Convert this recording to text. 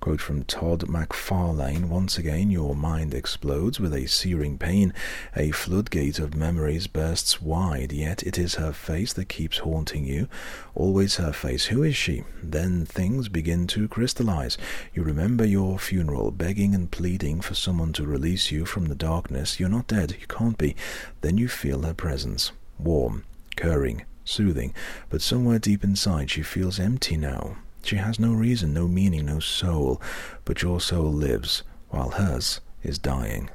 Quote from Todd McFarlane Once again, your mind explodes with a searing pain. A floodgate of memories bursts wide, yet it is her face that keeps haunting you. Always her face. Who is she? Then things begin to crystallize. You remember your funeral, begging and pleading for someone to release you from the darkness. You're not dead. You can't be. Then you feel her presence. Warm, curring, soothing. But somewhere deep inside, she feels empty now. She has no reason, no meaning, no soul, but your soul lives, while hers is dying.